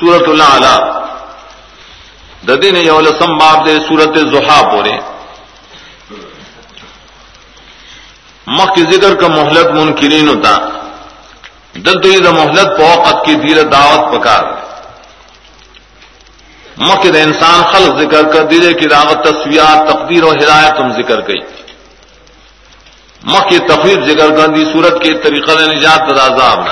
سورت اللہ ددی نے یولسم باب دے سورت زحا پورے مخ کی ذکر کا محلت منکرین ہوتا دل تو یہ محلت پوقت کی دیر دعوت پکار مکد انسان خلق ذکر کر دیرے کی دعوت تصویات تقدیر و ہدایت تم ذکر گئی مکھ تفریح ذکر کر دی سورت کے طریقہ نجات عذاب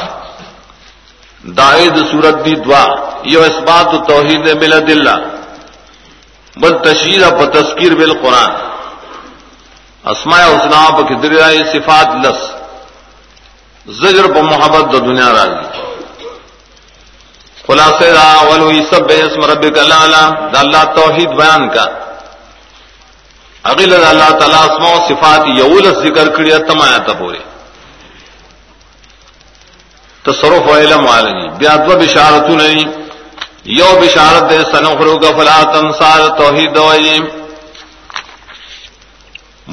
دائد سورت دی دعا یہ اس بات توحید بل دلہ بل تشیر اب تذکیر بل قرآن اسماء حسنا کدر صفات لس. زجر ب محبت دو دنیا راضی. خلاصے را ولوی سب بے اسم ربک اللہ دا اللہ توحید بیان کا. اگل اللہ تعالیٰ اسماء و صفات یول ذکر کری تم آیا تبورے تصرف و علم والنی. بیادو بشارتو نہیں یو بشارت دے سنخرو کا فلا تنسار توحید وعیم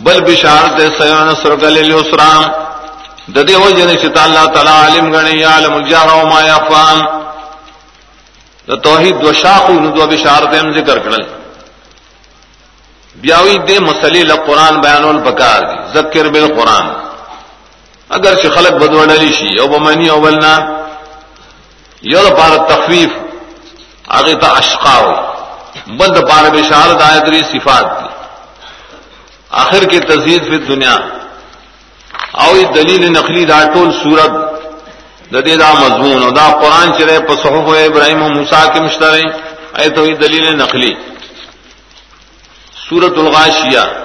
بل بشارت دے سیون سرگل الاسرام ددی ہو جن شتا اللہ تعالی عالم گنی عالم الجہر و ما یفهم د توحید دو شاق و دو بشارت ہم ذکر کړل بیاوی دے مسئلے ل قران بیانول بکار دی. ذکر بالقران اگر چې خلق بدوړلی شي او بمنی او بلنا. یو پار تخفیف هغه ته اشقاو بند پار بشارت آیت صفات دی۔ آخر کی تزید فی دنیا او دلیل نقلی دا ټول صورت۔ د دې دا مضمون۔ او دا قران چې په صحف ابراهيم او موسی کې مشتري ایت دلیل نقلی۔ سورۃ الغاشیہ۔